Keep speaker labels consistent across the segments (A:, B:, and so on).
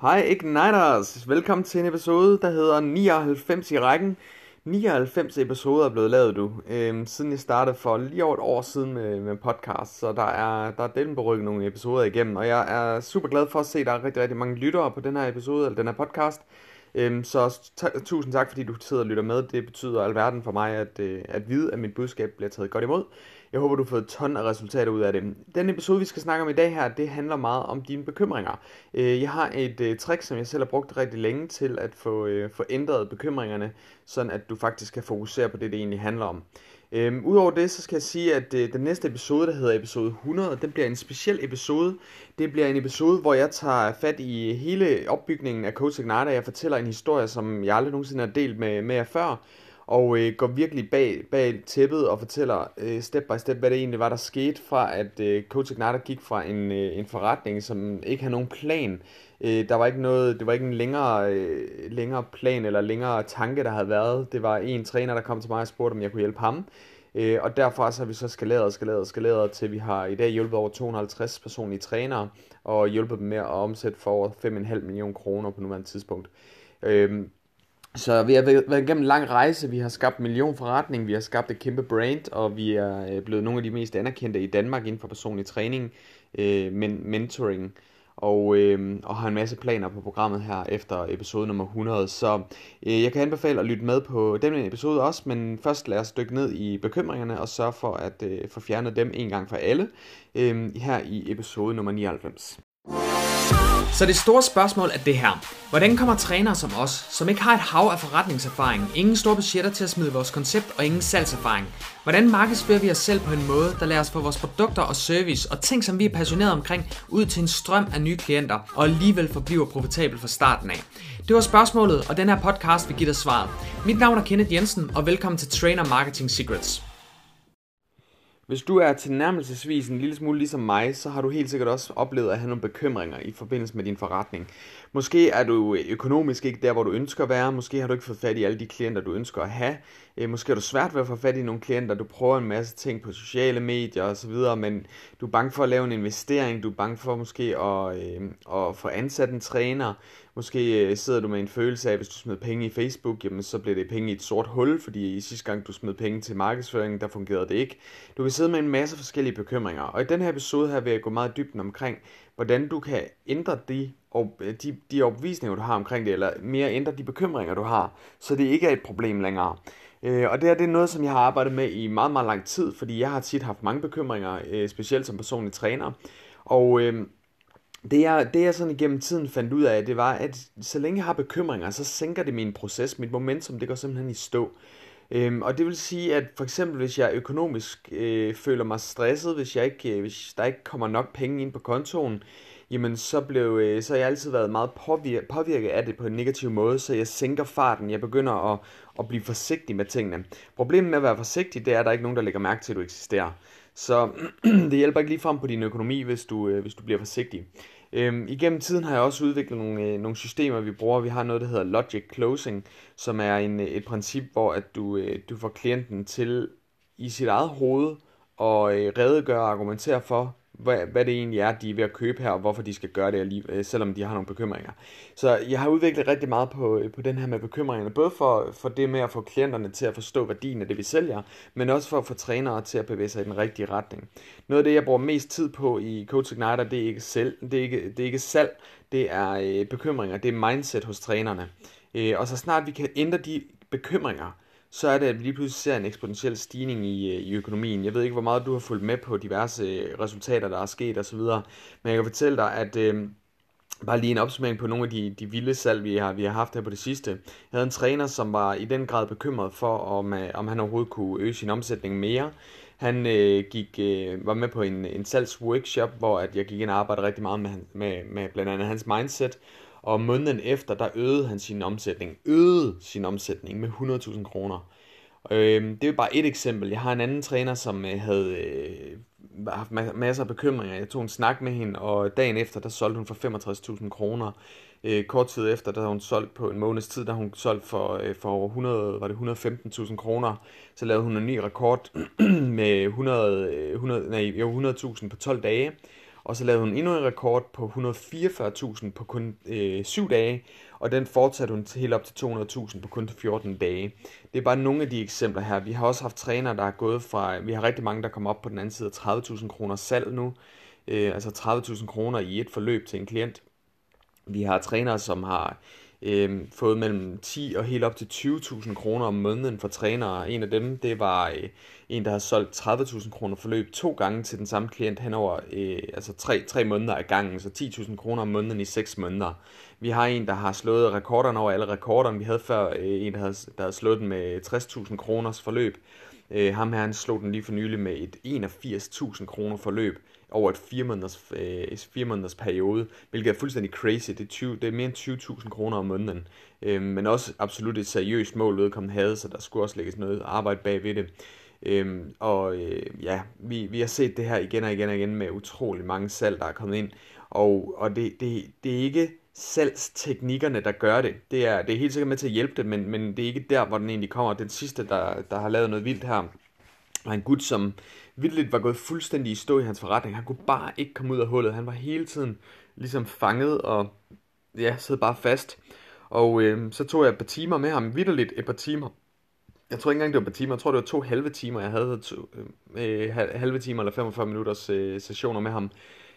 A: Hej Igniters! Velkommen til en episode, der hedder 99 i rækken. 99 episoder er blevet lavet, du, øhm, siden jeg startede for lige over et år siden med, med podcast, så der er, der er delen på ryggen nogle episoder igennem, og jeg er super glad for at se, at der er rigtig, rigtig mange lyttere på den her episode, eller den her podcast. Øhm, så tusind tak, fordi du sidder og lytter med. Det betyder alverden for mig, at, øh, at vide, at mit budskab bliver taget godt imod. Jeg håber, du har fået ton af resultater ud af det. Den episode, vi skal snakke om i dag her, det handler meget om dine bekymringer. Øh, jeg har et øh, trick, som jeg selv har brugt rigtig længe til at få, øh, få ændret bekymringerne, sådan at du faktisk kan fokusere på det, det egentlig handler om. Øhm, Udover det, så skal jeg sige, at øh, den næste episode, der hedder episode 100, den bliver en speciel episode. Det bliver en episode, hvor jeg tager fat i hele opbygningen af Coach Ignite. Jeg fortæller en historie, som jeg aldrig nogensinde har delt med, med jer før og øh, går virkelig bag, bag tæppet og fortæller øh, step by step, hvad det egentlig var, der skete fra, at øh, Coach Ignata gik fra en, øh, en forretning, som ikke havde nogen plan. Øh, der var ikke noget, det var ikke en længere, øh, længere plan eller længere tanke, der havde været. Det var en træner, der kom til mig og spurgte, om jeg kunne hjælpe ham. Øh, og derfra så har vi så skaleret og skaleret og skaleret, til vi har i dag hjulpet over 250 personlige trænere, og hjulpet dem med at omsætte for over 5,5 millioner kroner på nuværende tidspunkt. Øh, så vi har været igennem en lang rejse, vi har skabt millionforretning, vi har skabt et kæmpe brand, og vi er øh, blevet nogle af de mest anerkendte i Danmark inden for personlig træning, øh, men mentoring, og, øh, og har en masse planer på programmet her efter episode nummer 100. Så øh, jeg kan anbefale at lytte med på den episode også, men først lad os dykke ned i bekymringerne og sørge for at øh, få fjernet dem en gang for alle øh, her i episode nummer 99.
B: Så det store spørgsmål er det her. Hvordan kommer trænere som os, som ikke har et hav af forretningserfaring, ingen store budgetter til at smide vores koncept og ingen salgserfaring, hvordan markedsfører vi os selv på en måde, der lader os få vores produkter og service og ting, som vi er passionerede omkring, ud til en strøm af nye klienter, og alligevel forbliver profitabel fra starten af? Det var spørgsmålet, og den her podcast vil give dig svaret. Mit navn er Kenneth Jensen, og velkommen til Trainer Marketing Secrets.
A: Hvis du er tilnærmelsesvis en lille smule ligesom mig, så har du helt sikkert også oplevet at have nogle bekymringer i forbindelse med din forretning. Måske er du økonomisk ikke der, hvor du ønsker at være. Måske har du ikke fået fat i alle de klienter, du ønsker at have. Øh, måske er du svært ved at få fat i nogle klienter. Du prøver en masse ting på sociale medier osv., men du er bange for at lave en investering. Du er bange for måske at, øh, at få ansat en træner. Måske øh, sidder du med en følelse af, hvis du smed penge i Facebook, jamen så bliver det penge i et sort hul, fordi i sidste gang du smed penge til markedsføring, der fungerede det ikke. Du kan sidde med en masse forskellige bekymringer, og i den her episode her vil jeg gå meget dybden omkring, hvordan du kan ændre de, øh, de, de opvisninger, du har omkring det, eller mere ændre de bekymringer, du har, så det ikke er et problem længere. Øh, og det her det er noget, som jeg har arbejdet med i meget, meget lang tid, fordi jeg har tit haft mange bekymringer, øh, specielt som personlig træner. Og øh, det jeg, det jeg sådan igennem tiden fandt ud af, det var, at så længe jeg har bekymringer, så sænker det min proces, mit momentum, det går simpelthen i stå. Øhm, og det vil sige, at for eksempel hvis jeg økonomisk øh, føler mig stresset, hvis, jeg ikke, øh, hvis der ikke kommer nok penge ind på kontoen, jamen så, blev, øh, så har jeg altid været meget påvir- påvirket af det på en negativ måde, så jeg sænker farten, jeg begynder at, at blive forsigtig med tingene. Problemet med at være forsigtig, det er, at der er ikke nogen, der lægger mærke til, at du eksisterer. Så det hjælper ikke lige frem på din økonomi, hvis du, øh, hvis du bliver forsigtig. Øhm, igennem tiden har jeg også udviklet nogle, øh, nogle systemer, vi bruger. Vi har noget, der hedder Logic Closing, som er en, øh, et princip, hvor at du, øh, du får klienten til i sit eget hoved at øh, redegøre og argumentere for, hvad, hvad det egentlig er, de er ved at købe her, og hvorfor de skal gøre det, øh, selvom de har nogle bekymringer. Så jeg har udviklet rigtig meget på, øh, på den her med bekymringerne, både for, for det med at få klienterne til at forstå værdien af det, vi sælger, men også for at få trænere til at bevæge sig i den rigtige retning. Noget af det, jeg bruger mest tid på i Coach Igniter, det er ikke, selv, det er ikke, det er ikke salg, det er øh, bekymringer, det er mindset hos trænerne. Øh, og så snart vi kan ændre de bekymringer, så er det, at vi lige pludselig ser en eksponentiel stigning i, øh, i økonomien. Jeg ved ikke, hvor meget du har fulgt med på diverse øh, resultater, der er sket osv., men jeg kan fortælle dig, at øh, bare lige en opsummering på nogle af de, de vilde salg, vi har, vi har haft her på det sidste. Jeg havde en træner, som var i den grad bekymret for, om, øh, om han overhovedet kunne øge sin omsætning mere. Han øh, gik, øh, var med på en, en salgsworkshop, hvor at jeg gik ind og arbejdede rigtig meget med, med, med blandt andet hans mindset, og måneden efter, der øgede han sin omsætning, øgede sin omsætning med 100.000 kroner. Øh, det er bare et eksempel. Jeg har en anden træner, som øh, havde øh, haft masser af bekymringer. Jeg tog en snak med hende, og dagen efter, der solgte hun for 65.000 kroner. Øh, kort tid efter, der hun solgt på en måneds tid, der hun solgt for, øh, for over 100, var det 115.000 kroner. Så lavede hun en ny rekord med 100, 100, øh, nej, 100.000 på 12 dage og så lavede hun endnu en rekord på 144.000 på kun øh, 7 dage, og den fortsatte hun til helt op til 200.000 på kun 14 dage. Det er bare nogle af de eksempler her. Vi har også haft trænere, der er gået fra, vi har rigtig mange, der kommer op på den anden side af 30.000 kroner salg nu, øh, altså 30.000 kroner i et forløb til en klient. Vi har trænere, som har øh, fået mellem 10 og helt op til 20.000 kroner om måneden for trænere. En af dem, det var øh, en, der har solgt 30.000 kroner forløb to gange til den samme klient hen over øh, altså tre, tre måneder af gangen, så 10.000 kroner om måneden i 6 måneder. Vi har en, der har slået rekorderne over alle rekorderne. Vi havde før øh, en, der havde, der havde slået den med 60.000 kroners forløb. Øh, ham her, han slog den lige for nylig med et 81.000 kroner forløb over et 4 måneders, øh, 4 måneders periode, hvilket er fuldstændig crazy. Det er, 20, det er mere end 20.000 kroner om måneden. Øh, men også absolut et seriøst mål, vedkommende havde, så der skulle også lægges noget arbejde bag ved det. Øhm, og øh, ja, vi, vi har set det her igen og igen og igen med utrolig mange salg, der er kommet ind. Og, og det, det, det er ikke salgsteknikkerne, der gør det. Det er, det er helt sikkert med til at hjælpe det, men, men det er ikke der, hvor den egentlig kommer. Den sidste, der, der har lavet noget vildt her, var en gut, som vildt var gået fuldstændig i stå i hans forretning. Han kunne bare ikke komme ud af hullet. Han var hele tiden ligesom fanget og ja, sad bare fast. Og øh, så tog jeg et par timer med ham, vidderligt et par timer. Jeg tror ikke engang, det var et par timer. Jeg tror, det var to halve timer. Jeg havde to, øh, halve timer eller 45 minutters øh, sessioner med ham.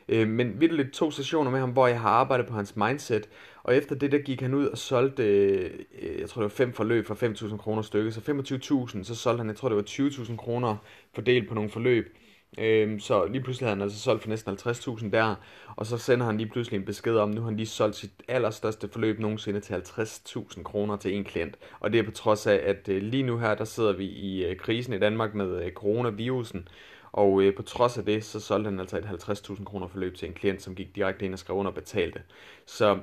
A: Øh, men vildt to sessioner med ham, hvor jeg har arbejdet på hans mindset, og efter det der gik han ud og solgte, øh, jeg tror det var fem forløb for 5.000 kroner stykket, så 25.000, så solgte han, jeg tror det var 20.000 kroner fordelt på nogle forløb. Øhm, så lige pludselig havde han altså solgt for næsten 50.000 der, og så sender han lige pludselig en besked om, nu har han lige solgt sit allerstørste forløb nogensinde til 50.000 kroner til en klient. Og det er på trods af, at øh, lige nu her, der sidder vi i øh, krisen i Danmark med øh, coronavirusen, og øh, på trods af det, så solgte han altså et 50.000 kroner forløb til en klient, som gik direkte ind og skrev under og betalte. Så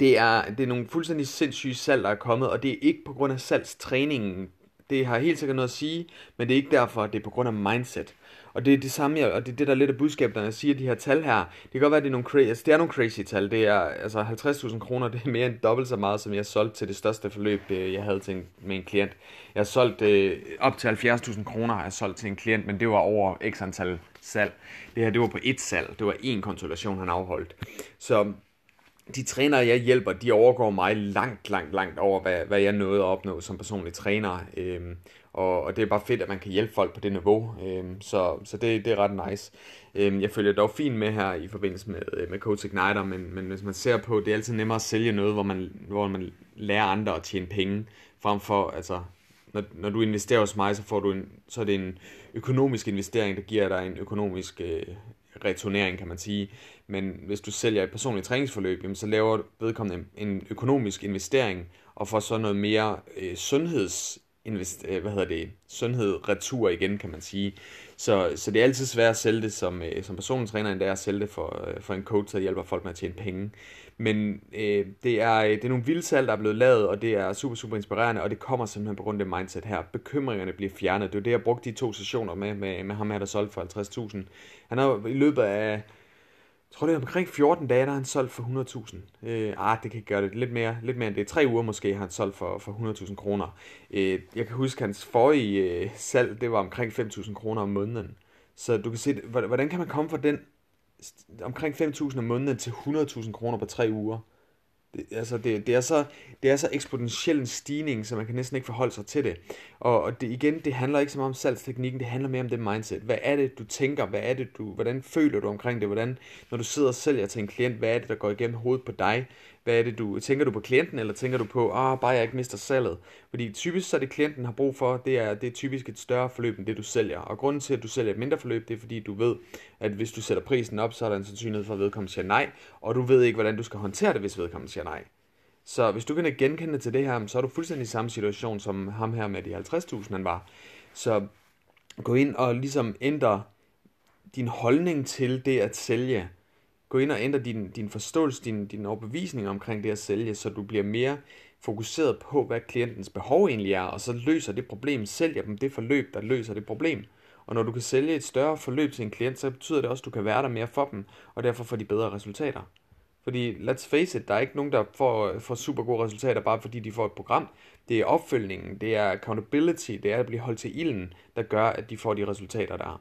A: det er, det er nogle fuldstændig sindssyge salg, der er kommet, og det er ikke på grund af salgstræningen. Det har helt sikkert noget at sige, men det er ikke derfor, det er på grund af mindset. Og det er det samme, og det er det, der er lidt af budskabet, når jeg siger de her tal her. Det kan godt være, at det er nogle, crazy, altså, det er nogle crazy tal. Det er altså 50.000 kroner, det er mere end dobbelt så meget, som jeg solgte til det største forløb, øh, jeg havde til en, med en klient. Jeg har solgt øh, op til 70.000 kroner, har jeg solgt til en klient, men det var over x antal salg. Det her, det var på et salg. Det var én konsultation, han afholdt. Så de trænere, jeg hjælper, de overgår mig langt, langt, langt over, hvad, hvad jeg nåede at opnå som personlig træner. Øhm, og, og det er bare fedt, at man kan hjælpe folk på det niveau. Øhm, så så det, det er ret nice. Øhm, jeg følger dog fint med her i forbindelse med, øh, med Coach Igniter, men, men hvis man ser på, det er altid nemmere at sælge noget, hvor man, hvor man lærer andre at tjene penge, frem for, altså, når, når du investerer hos mig, så, får du en, så er det en økonomisk investering, der giver dig en økonomisk øh, returnering, kan man sige. Men hvis du sælger et personligt træningsforløb, jamen, så laver vedkommende en økonomisk investering, og får så noget mere øh, sundheds invest, øh, hvad hedder det, sundhed retur igen, kan man sige. Så, så det er altid svært at sælge det som, øh, som personlig træner, end det er at sælge det for, øh, for en coach, der hjælper folk med at tjene penge. Men øh, det, er, øh, det er nogle vilde salg, der er blevet lavet, og det er super, super inspirerende, og det kommer simpelthen på grund af det mindset her. Bekymringerne bliver fjernet. Det er det, jeg brugte de to sessioner med, med, med ham her, der solgte for 50.000. Han har i løbet af jeg tror, det er omkring 14 dage, der har han solgt for 100.000. Øh, ah, det kan gøre det lidt mere, lidt mere end det. Tre uger måske har han solgt for, for 100.000 kroner. Øh, jeg kan huske, hans forrige øh, salg, det var omkring 5.000 kroner om måneden. Så du kan se, hvordan kan man komme fra den omkring 5.000 om måneden til 100.000 kroner på tre uger? Det, altså det, det, er så, det er så eksponentiel en stigning, så man kan næsten ikke forholde sig til det. Og, og det, igen, det handler ikke så meget om salgsteknikken, det handler mere om det mindset. Hvad er det, du tænker? Hvad er det, du, hvordan føler du omkring det? Hvordan, når du sidder og sælger til en klient, hvad er det, der går igennem hovedet på dig? Hvad er det, du tænker du på klienten, eller tænker du på, ah, bare jeg ikke mister salget? Fordi typisk så er det, klienten har brug for, det er, det er typisk et større forløb, end det du sælger. Og grunden til, at du sælger et mindre forløb, det er fordi, du ved, at hvis du sætter prisen op, så er der en sandsynlighed for, at vedkommende siger nej, og du ved ikke, hvordan du skal håndtere det, hvis vedkommende siger nej. Så hvis du kan genkende til det her, så er du fuldstændig i samme situation, som ham her med de 50.000 han var. Så gå ind og ligesom ændre din holdning til det at sælge gå ind og ændre din, din forståelse, din, din overbevisning omkring det at sælge, så du bliver mere fokuseret på, hvad klientens behov egentlig er, og så løser det problem, sælger dem det forløb, der løser det problem. Og når du kan sælge et større forløb til en klient, så betyder det også, at du kan være der mere for dem, og derfor får de bedre resultater. Fordi, let's face it, der er ikke nogen, der får, får super gode resultater, bare fordi de får et program. Det er opfølgningen, det er accountability, det er at blive holdt til ilden, der gør, at de får de resultater, der er.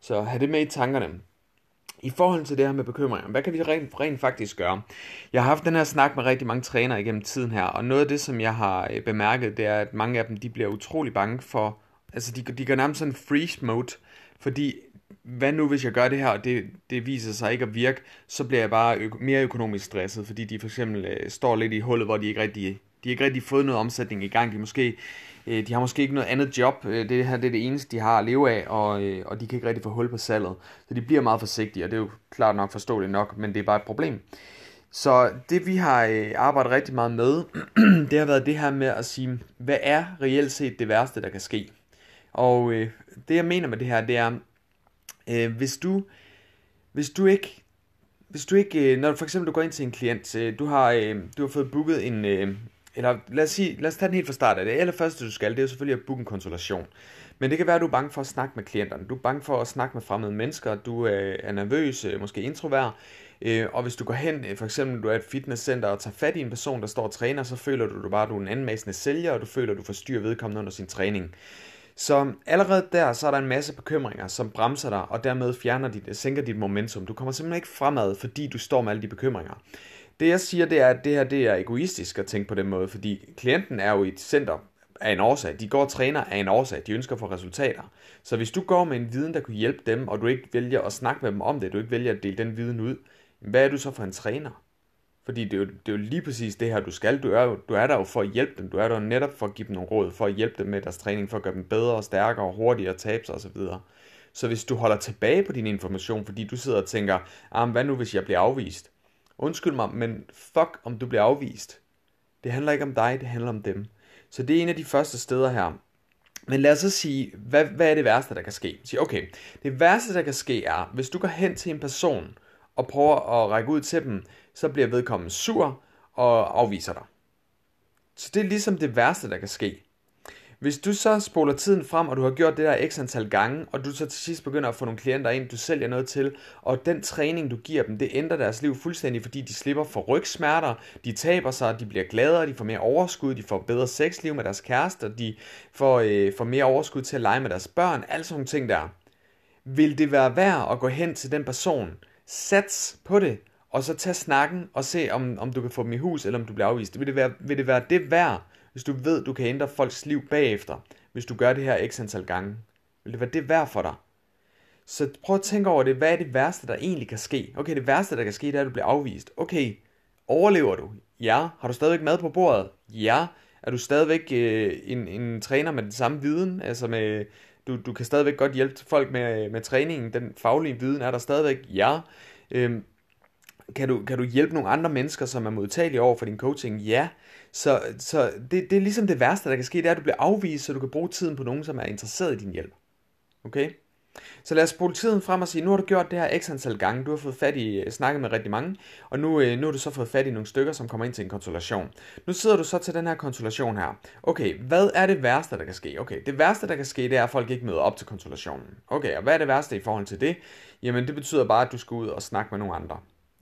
A: Så have det med i tankerne i forhold til det her med bekymringer, hvad kan vi rent, rent faktisk gøre? Jeg har haft den her snak med rigtig mange trænere igennem tiden her, og noget af det, som jeg har øh, bemærket, det er, at mange af dem, de bliver utrolig bange for, altså de, de går nærmest sådan freeze mode, fordi hvad nu hvis jeg gør det her, og det, det viser sig ikke at virke, så bliver jeg bare ø- mere økonomisk stresset, fordi de for eksempel øh, står lidt i hullet, hvor de ikke rigtig, de ikke rigtig fået noget omsætning i gang. De, måske, øh, de har måske ikke noget andet job. Øh, det her det er det eneste, de har at leve af, og, øh, og de kan ikke rigtig få hul på salget. Så de bliver meget forsigtige, og det er jo klart nok forståeligt nok, men det er bare et problem. Så det vi har øh, arbejdet rigtig meget med, det har været det her med at sige, hvad er reelt set det værste, der kan ske? Og øh, det jeg mener med det her, det er, øh, hvis du hvis du ikke hvis du ikke øh, når du for eksempel du går ind til en klient, du har du har fået booket en eller lad os sige, lad os tage den helt fra start af. Det allerførste du skal, det er jo selvfølgelig at booke en konsultation. Men det kan være, at du er bange for at snakke med klienterne. Du er bange for at snakke med fremmede mennesker. Du øh, er nervøs, øh, måske introvert. Øh, og hvis du går hen, for eksempel du er et fitnesscenter og tager fat i en person, der står og træner, så føler du, du bare, at du er en anmassende sælger, og du føler, at du forstyrrer vedkommende under sin træning. Så allerede der, så er der en masse bekymringer, som bremser dig, og dermed fjerner dit, sænker dit momentum. Du kommer simpelthen ikke fremad, fordi du står med alle de bekymringer. Det jeg siger, det er, at det her det er egoistisk at tænke på den måde, fordi klienten er jo i et center af en årsag. De går og træner af en årsag. De ønsker at få resultater. Så hvis du går med en viden, der kunne hjælpe dem, og du ikke vælger at snakke med dem om det, du ikke vælger at dele den viden ud, hvad er du så for en træner? Fordi det er, jo, det er jo lige præcis det her, du skal. Du er, du er der jo for at hjælpe dem. Du er der jo netop for at give dem nogle råd, for at hjælpe dem med deres træning, for at gøre dem bedre og stærkere og hurtigere, tabe sig osv. Så hvis du holder tilbage på din information, fordi du sidder og tænker, ah, hvad nu hvis jeg bliver afvist? Undskyld mig, men fuck om du bliver afvist. Det handler ikke om dig, det handler om dem. Så det er en af de første steder her. Men lad os så sige, hvad, hvad er det værste, der kan ske? Sige, okay, det værste, der kan ske er, hvis du går hen til en person og prøver at række ud til dem, så bliver vedkommende sur og afviser dig. Så det er ligesom det værste, der kan ske. Hvis du så spoler tiden frem, og du har gjort det der x antal gange, og du så til sidst begynder at få nogle klienter ind, du sælger noget til, og den træning, du giver dem, det ændrer deres liv fuldstændig, fordi de slipper for rygsmerter, de taber sig, de bliver gladere, de får mere overskud, de får bedre sexliv med deres kærester, de får, øh, får mere overskud til at lege med deres børn, alle sådan nogle ting der. Vil det være værd at gå hen til den person, sats på det, og så tage snakken og se, om, om du kan få dem i hus, eller om du bliver afvist. Vil det være, vil det, være det værd, hvis du ved, du kan ændre folks liv bagefter, hvis du gør det her x antal gange? Vil det være det værd for dig? Så prøv at tænke over det. Hvad er det værste, der egentlig kan ske? Okay, det værste, der kan ske, det er, at du bliver afvist. Okay, overlever du? Ja. Har du stadigvæk mad på bordet? Ja. Er du stadigvæk øh, en, en træner med den samme viden? Altså med, du, du kan stadigvæk godt hjælpe folk med, øh, med træningen. Den faglige viden er der stadigvæk? Ja. Øhm, kan du, kan du hjælpe nogle andre mennesker, som er modtagelige over for din coaching? Ja. Så, så det, det er ligesom det værste, der kan ske, det er, at du bliver afvist, så du kan bruge tiden på nogen, som er interesseret i din hjælp. Okay? Så lad os spole tiden frem og sige, nu har du gjort det her x antal gange, du har fået fat i, øh, snakket med rigtig mange, og nu, øh, nu har du så fået fat i nogle stykker, som kommer ind til en konsultation. Nu sidder du så til den her konsultation her. Okay, hvad er det værste, der kan ske? Okay, det værste, der kan ske, det er, at folk ikke møder op til konsultationen. Okay, og hvad er det værste i forhold til det? Jamen, det betyder bare, at du skal ud og snakke med nogle andre.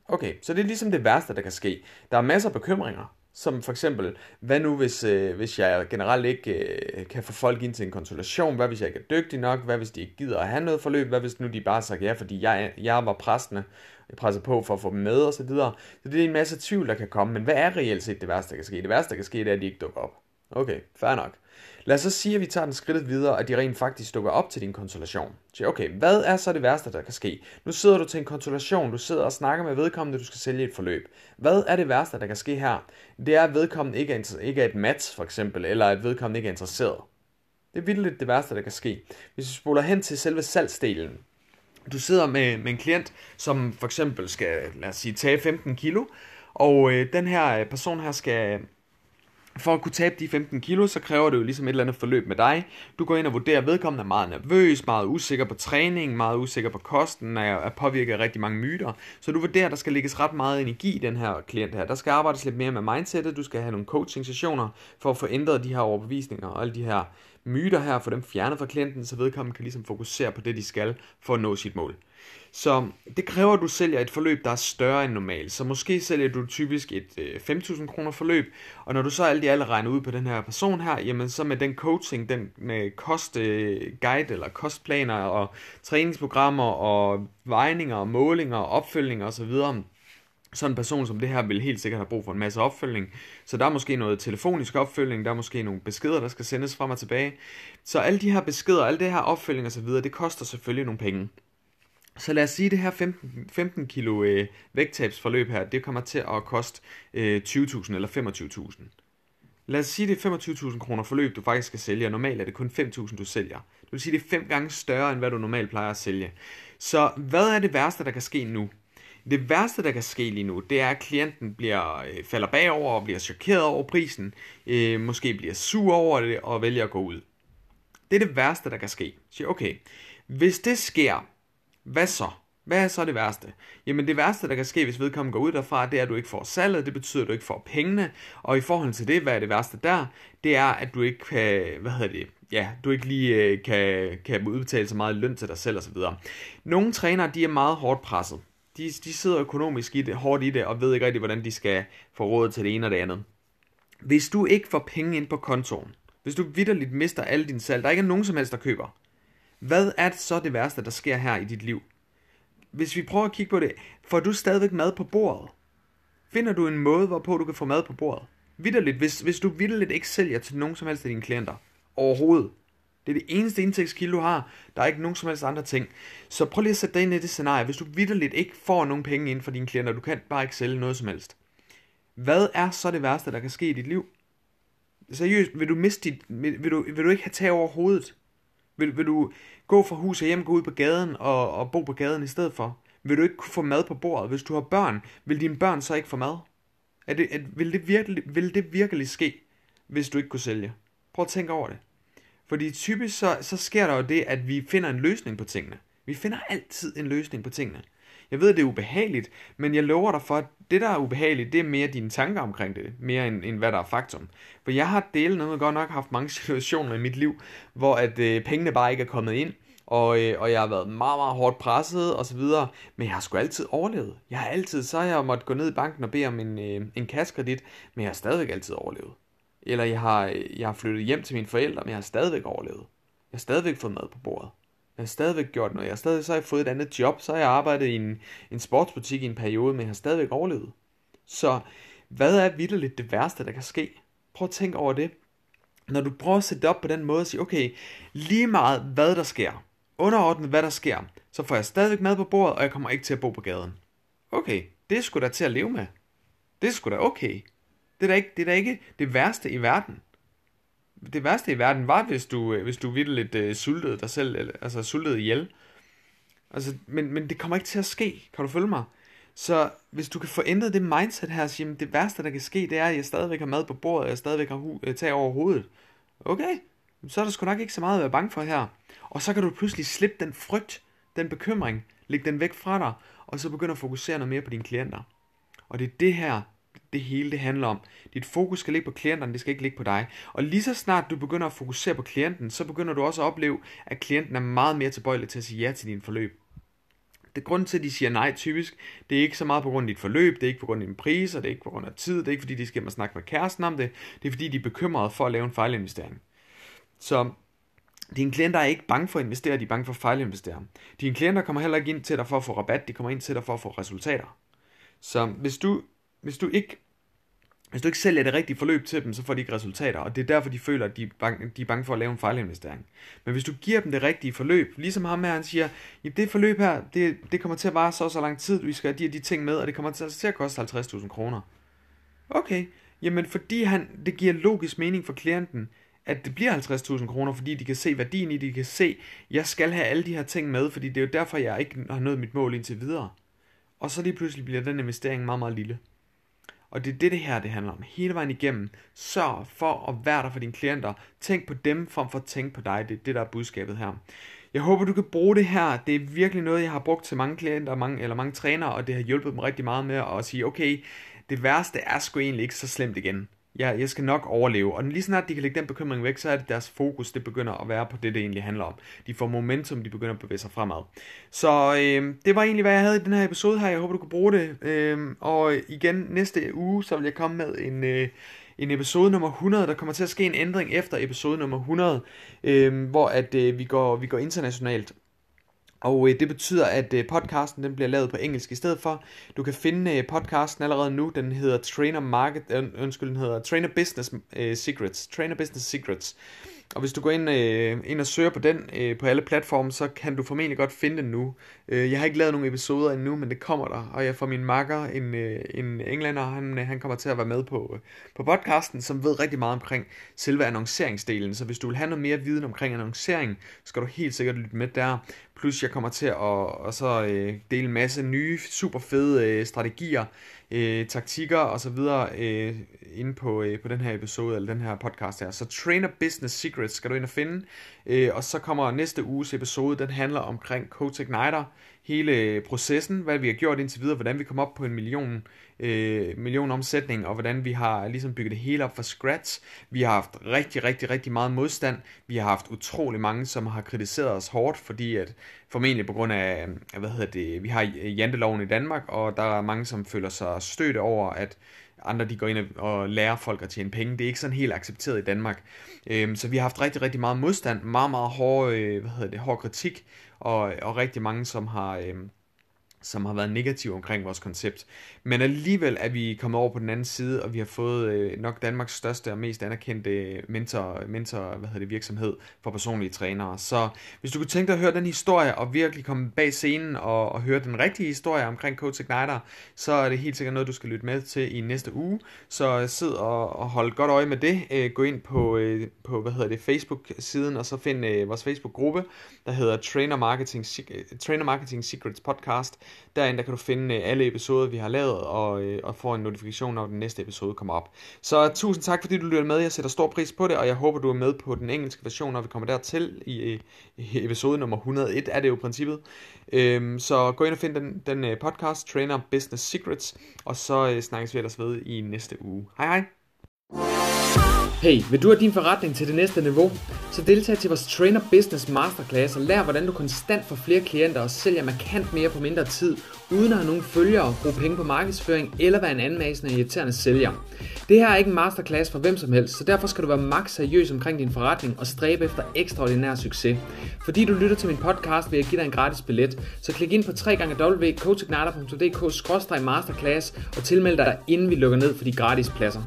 A: Okay, så det er ligesom det værste, der kan ske. Der er masser af bekymringer, som for eksempel, hvad nu hvis, øh, hvis jeg generelt ikke øh, kan få folk ind til en konsultation? Hvad hvis jeg ikke er dygtig nok? Hvad hvis de ikke gider at have noget forløb? Hvad hvis nu de bare sagde ja, fordi jeg, jeg var præstende, jeg presser på for at få dem med og så videre. Så det er en masse tvivl, der kan komme. Men hvad er reelt set det værste, der kan ske? Det værste, der kan ske, det er, at de ikke dukker op. Okay, fair nok. Lad os så sige, at vi tager den skridtet videre, at de rent faktisk dukker op til din konsultation. Så okay, hvad er så det værste, der kan ske? Nu sidder du til en konsultation, du sidder og snakker med vedkommende, du skal sælge et forløb. Hvad er det værste, der kan ske her? Det er, at vedkommende ikke er, ikke er et match, for eksempel, eller at vedkommende ikke er interesseret. Det er vildt det værste, der kan ske. Hvis vi spoler hen til selve salgsdelen, du sidder med, med en klient, som for eksempel skal, lad os sige, tage 15 kilo, og øh, den her øh, person her skal for at kunne tabe de 15 kilo, så kræver det jo ligesom et eller andet forløb med dig. Du går ind og vurderer, at vedkommende er meget nervøs, meget usikker på træning, meget usikker på kosten, er, er påvirket af rigtig mange myter. Så du vurderer, at der skal lægges ret meget energi i den her klient her. Der skal arbejdes lidt mere med mindsetet, du skal have nogle coaching sessioner for at få ændret de her overbevisninger og alle de her myter her, for dem fjernet fra klienten, så vedkommende kan ligesom fokusere på det, de skal for at nå sit mål. Så det kræver, at du sælger et forløb, der er større end normalt. Så måske sælger du typisk et øh, 5.000 kroner forløb, og når du så alt i alt regner ud på den her person her, jamen så med den coaching, den med kostguide øh, eller kostplaner og træningsprogrammer og vejninger og målinger og opfølgninger osv., sådan en person som det her vil helt sikkert have brug for en masse opfølgning. Så der er måske noget telefonisk opfølgning, der er måske nogle beskeder, der skal sendes frem og tilbage. Så alle de her beskeder, alle det her opfølgning osv., det koster selvfølgelig nogle penge. Så lad os sige, at det her 15, 15 kilo øh, vægttabsforløb her, det kommer til at koste øh, 20.000 eller 25.000. Lad os sige, det er 25.000 kroner forløb, du faktisk skal sælge, og normalt er det kun 5.000, du sælger. Det vil sige, det er fem gange større, end hvad du normalt plejer at sælge. Så hvad er det værste, der kan ske nu? Det værste, der kan ske lige nu, det er, at klienten bliver, øh, falder bagover og bliver chokeret over prisen, øh, måske bliver sur over det og vælger at gå ud. Det er det værste, der kan ske. Så okay, hvis det sker, hvad så? Hvad er så det værste? Jamen det værste, der kan ske, hvis vedkommende går ud derfra, det er, at du ikke får salget, det betyder, at du ikke får pengene, og i forhold til det, hvad er det værste der? Det er, at du ikke kan, hvad hedder det, ja, du ikke lige øh, kan, kan udbetale så meget løn til dig selv osv. Nogle trænere, de er meget hårdt presset. De, de sidder økonomisk i det, hårdt i det, og ved ikke rigtig, hvordan de skal få råd til det ene og det andet. Hvis du ikke får penge ind på kontoen, hvis du vidderligt mister alle dine salg, der ikke er nogen som helst, der køber, hvad er det så det værste, der sker her i dit liv? Hvis vi prøver at kigge på det, får du stadigvæk mad på bordet? Finder du en måde, hvorpå du kan få mad på bordet? Vitterligt, hvis, hvis du vitterligt ikke sælger til nogen som helst af dine klienter, overhovedet, det er det eneste indtægtskilde, du har. Der er ikke nogen som helst andre ting. Så prøv lige at sætte dig ind i det scenarie. Hvis du vidderligt ikke får nogen penge ind fra dine klienter, du kan bare ikke sælge noget som helst. Hvad er så det værste, der kan ske i dit liv? Seriøst, vil du miste dit, vil, du, vil du ikke have tag over hovedet? Vil, vil du gå fra hus og hjem, gå ud på gaden og, og bo på gaden i stedet for? Vil du ikke kunne få mad på bordet? Hvis du har børn, vil dine børn så ikke få mad? Er det, er, vil, det virkelig, vil det virkelig ske, hvis du ikke kunne sælge? Prøv at tænke over det. Fordi typisk så, så sker der jo det, at vi finder en løsning på tingene. Vi finder altid en løsning på tingene. Jeg ved, det er ubehageligt, men jeg lover dig for, at det, der er ubehageligt, det er mere dine tanker omkring det, mere end, end hvad der er faktum. For jeg har delt noget, godt nok haft mange situationer i mit liv, hvor at øh, pengene bare ikke er kommet ind, og, øh, og jeg har været meget, meget hårdt presset og så videre, men jeg har sgu altid overlevet. Jeg har altid, så har jeg måttet gå ned i banken og bede om en, øh, en kaskredit, men jeg har stadigvæk altid overlevet. Eller jeg har, øh, jeg har flyttet hjem til mine forældre, men jeg har stadigvæk overlevet. Jeg har stadigvæk fået mad på bordet. Jeg har stadigvæk gjort noget. Jeg har stadig, så har jeg fået et andet job. Så har jeg arbejdet i en, en sportsbutik i en periode, men jeg har stadigvæk overlevet. Så hvad er vidderligt det værste, der kan ske? Prøv at tænke over det. Når du prøver at sætte det op på den måde og sige, okay, lige meget hvad der sker, underordnet hvad der sker, så får jeg stadigvæk mad på bordet, og jeg kommer ikke til at bo på gaden. Okay, det skulle sgu da til at leve med. Det skulle sgu da okay. Det er da ikke det, er da ikke det værste i verden. Det værste i verden var, hvis du, øh, hvis du lidt øh, sultede dig selv, eller, altså sultede ihjel. Altså, men, men det kommer ikke til at ske, kan du følge mig? Så hvis du kan få ændret det mindset her, så sige, det værste, der kan ske, det er, at jeg stadigvæk har mad på bordet, og jeg stadigvæk har hu- øh, tag over hovedet. Okay, så er der sgu nok ikke så meget at være bange for her. Og så kan du pludselig slippe den frygt, den bekymring, lægge den væk fra dig, og så begynde at fokusere noget mere på dine klienter. Og det er det her, det hele det handler om. Dit fokus skal ligge på klienterne, det skal ikke ligge på dig. Og lige så snart du begynder at fokusere på klienten, så begynder du også at opleve, at klienten er meget mere tilbøjelig til at sige ja til din forløb. Det grund til, at de siger nej typisk, det er ikke så meget på grund af dit forløb, det er ikke på grund af din pris, og det er ikke på grund af tid, det er ikke fordi, de skal hjem og snakke med kæresten om det, det er fordi, de er bekymrede for at lave en fejlinvestering. Så dine klienter er ikke bange for at investere, de er bange for at fejlinvestere. Dine klienter kommer heller ikke ind til dig for at få rabat, de kommer ind til dig for at få resultater. Så hvis du hvis du ikke hvis du ikke sælger det rigtige forløb til dem, så får de ikke resultater, og det er derfor, de føler, at de er, bange, de er bange for at lave en fejlinvestering. Men hvis du giver dem det rigtige forløb, ligesom ham her, han siger, at det forløb her, det, det kommer til at vare så så lang tid, vi skal have de de ting med, og det kommer til, altså, til at koste 50.000 kroner. Okay, jamen fordi han, det giver logisk mening for klienten, at det bliver 50.000 kroner, fordi de kan se værdien i det, de kan se, jeg skal have alle de her ting med, fordi det er jo derfor, jeg ikke har nået mit mål indtil videre. Og så lige pludselig bliver den investering meget, meget lille. Og det er det, det her det handler om. Hele vejen igennem. Sørg for at være der for dine klienter. Tænk på dem frem for at tænke på dig. Det er det, der er budskabet her. Jeg håber, du kan bruge det her. Det er virkelig noget, jeg har brugt til mange klienter mange, eller mange trænere, og det har hjulpet dem rigtig meget med at sige, okay, det værste er sgu egentlig ikke så slemt igen ja, jeg skal nok overleve. Og lige snart de kan lægge den bekymring væk, så er det deres fokus, det begynder at være på det, det egentlig handler om. De får momentum, de begynder at bevæge sig fremad. Så øh, det var egentlig, hvad jeg havde i den her episode her. Jeg håber, du kunne bruge det. Øh, og igen, næste uge, så vil jeg komme med en... Øh, en episode nummer 100. Der kommer til at ske en ændring efter episode nummer 100, øh, hvor at øh, vi, går, vi går internationalt. Og øh, det betyder, at øh, podcasten den bliver lavet på engelsk i stedet for. Du kan finde øh, podcasten allerede nu. Den hedder Trainer Market, øh, undskyld, den hedder Trainer Business øh, Secrets. Trainer Business Secrets. Og hvis du går ind, øh, ind og søger på den øh, på alle platforme, så kan du formentlig godt finde den nu. Øh, jeg har ikke lavet nogen episoder endnu, men det kommer der. Og jeg får min makker, en, øh, en englænder, han, øh, han kommer til at være med på, øh, på podcasten, som ved rigtig meget omkring selve annonceringsdelen. Så hvis du vil have noget mere viden omkring annoncering, så skal du helt sikkert lytte med der. Plus jeg kommer til at og så, øh, dele en masse nye, super fede øh, strategier, øh, taktikker og så videre øh, inde på, øh, på den her episode, eller den her podcast her. Så Trainer Business Secrets skal du ind og finde. Øh, og så kommer næste uges episode, den handler omkring Coach Igniter, hele processen, hvad vi har gjort indtil videre, hvordan vi kom op på en million øh, million omsætning, og hvordan vi har ligesom bygget det hele op fra scratch. Vi har haft rigtig, rigtig, rigtig meget modstand. Vi har haft utrolig mange, som har kritiseret os hårdt, fordi at formentlig på grund af, øh, hvad hedder det, vi har janteloven i Danmark, og der er mange, som føler sig stødt over, at andre de går ind og lærer folk at tjene penge. Det er ikke sådan helt accepteret i Danmark. Øhm, så vi har haft rigtig, rigtig meget modstand, meget, meget hård, øh, hvad hedder det, hård kritik, og, og rigtig mange, som har, øh, som har været negativ omkring vores koncept. Men alligevel er vi kommet over på den anden side, og vi har fået øh, nok Danmarks største og mest anerkendte mentor, mentor hvad hedder det, virksomhed for personlige trænere. Så hvis du kunne tænke dig at høre den historie, og virkelig komme bag scenen og, og høre den rigtige historie omkring Coach Igniter, så er det helt sikkert noget, du skal lytte med til i næste uge. Så sid og, og hold godt øje med det. Øh, gå ind på, øh, på hvad hedder det, Facebook-siden, og så find øh, vores Facebook-gruppe, der hedder Trainer Marketing, Trainer Marketing Secrets Podcast. Derinde der kan du finde øh, alle episoder, vi har lavet, og, øh, og få en notifikation, når den næste episode kommer op. Så tusind tak, fordi du lytter med. Jeg sætter stor pris på det, og jeg håber, du er med på den engelske version, når vi kommer dertil i, i episode nummer 101, er det jo i princippet. Øhm, så gå ind og find den, den øh, podcast, Trainer Business Secrets, og så snakkes vi ellers ved i næste uge. Hej hej!
B: Hey, vil du have din forretning til det næste niveau? Så deltag til vores Trainer Business Masterclass og lær, hvordan du konstant får flere klienter og sælger markant mere på mindre tid, uden at have nogen følgere, bruge penge på markedsføring eller være en anmasende og irriterende sælger. Det her er ikke en masterclass for hvem som helst, så derfor skal du være maks seriøs omkring din forretning og stræbe efter ekstraordinær succes. Fordi du lytter til min podcast, vil jeg give dig en gratis billet, så klik ind på www.coachignata.dk masterclass og tilmeld dig, inden vi lukker ned for de gratis pladser.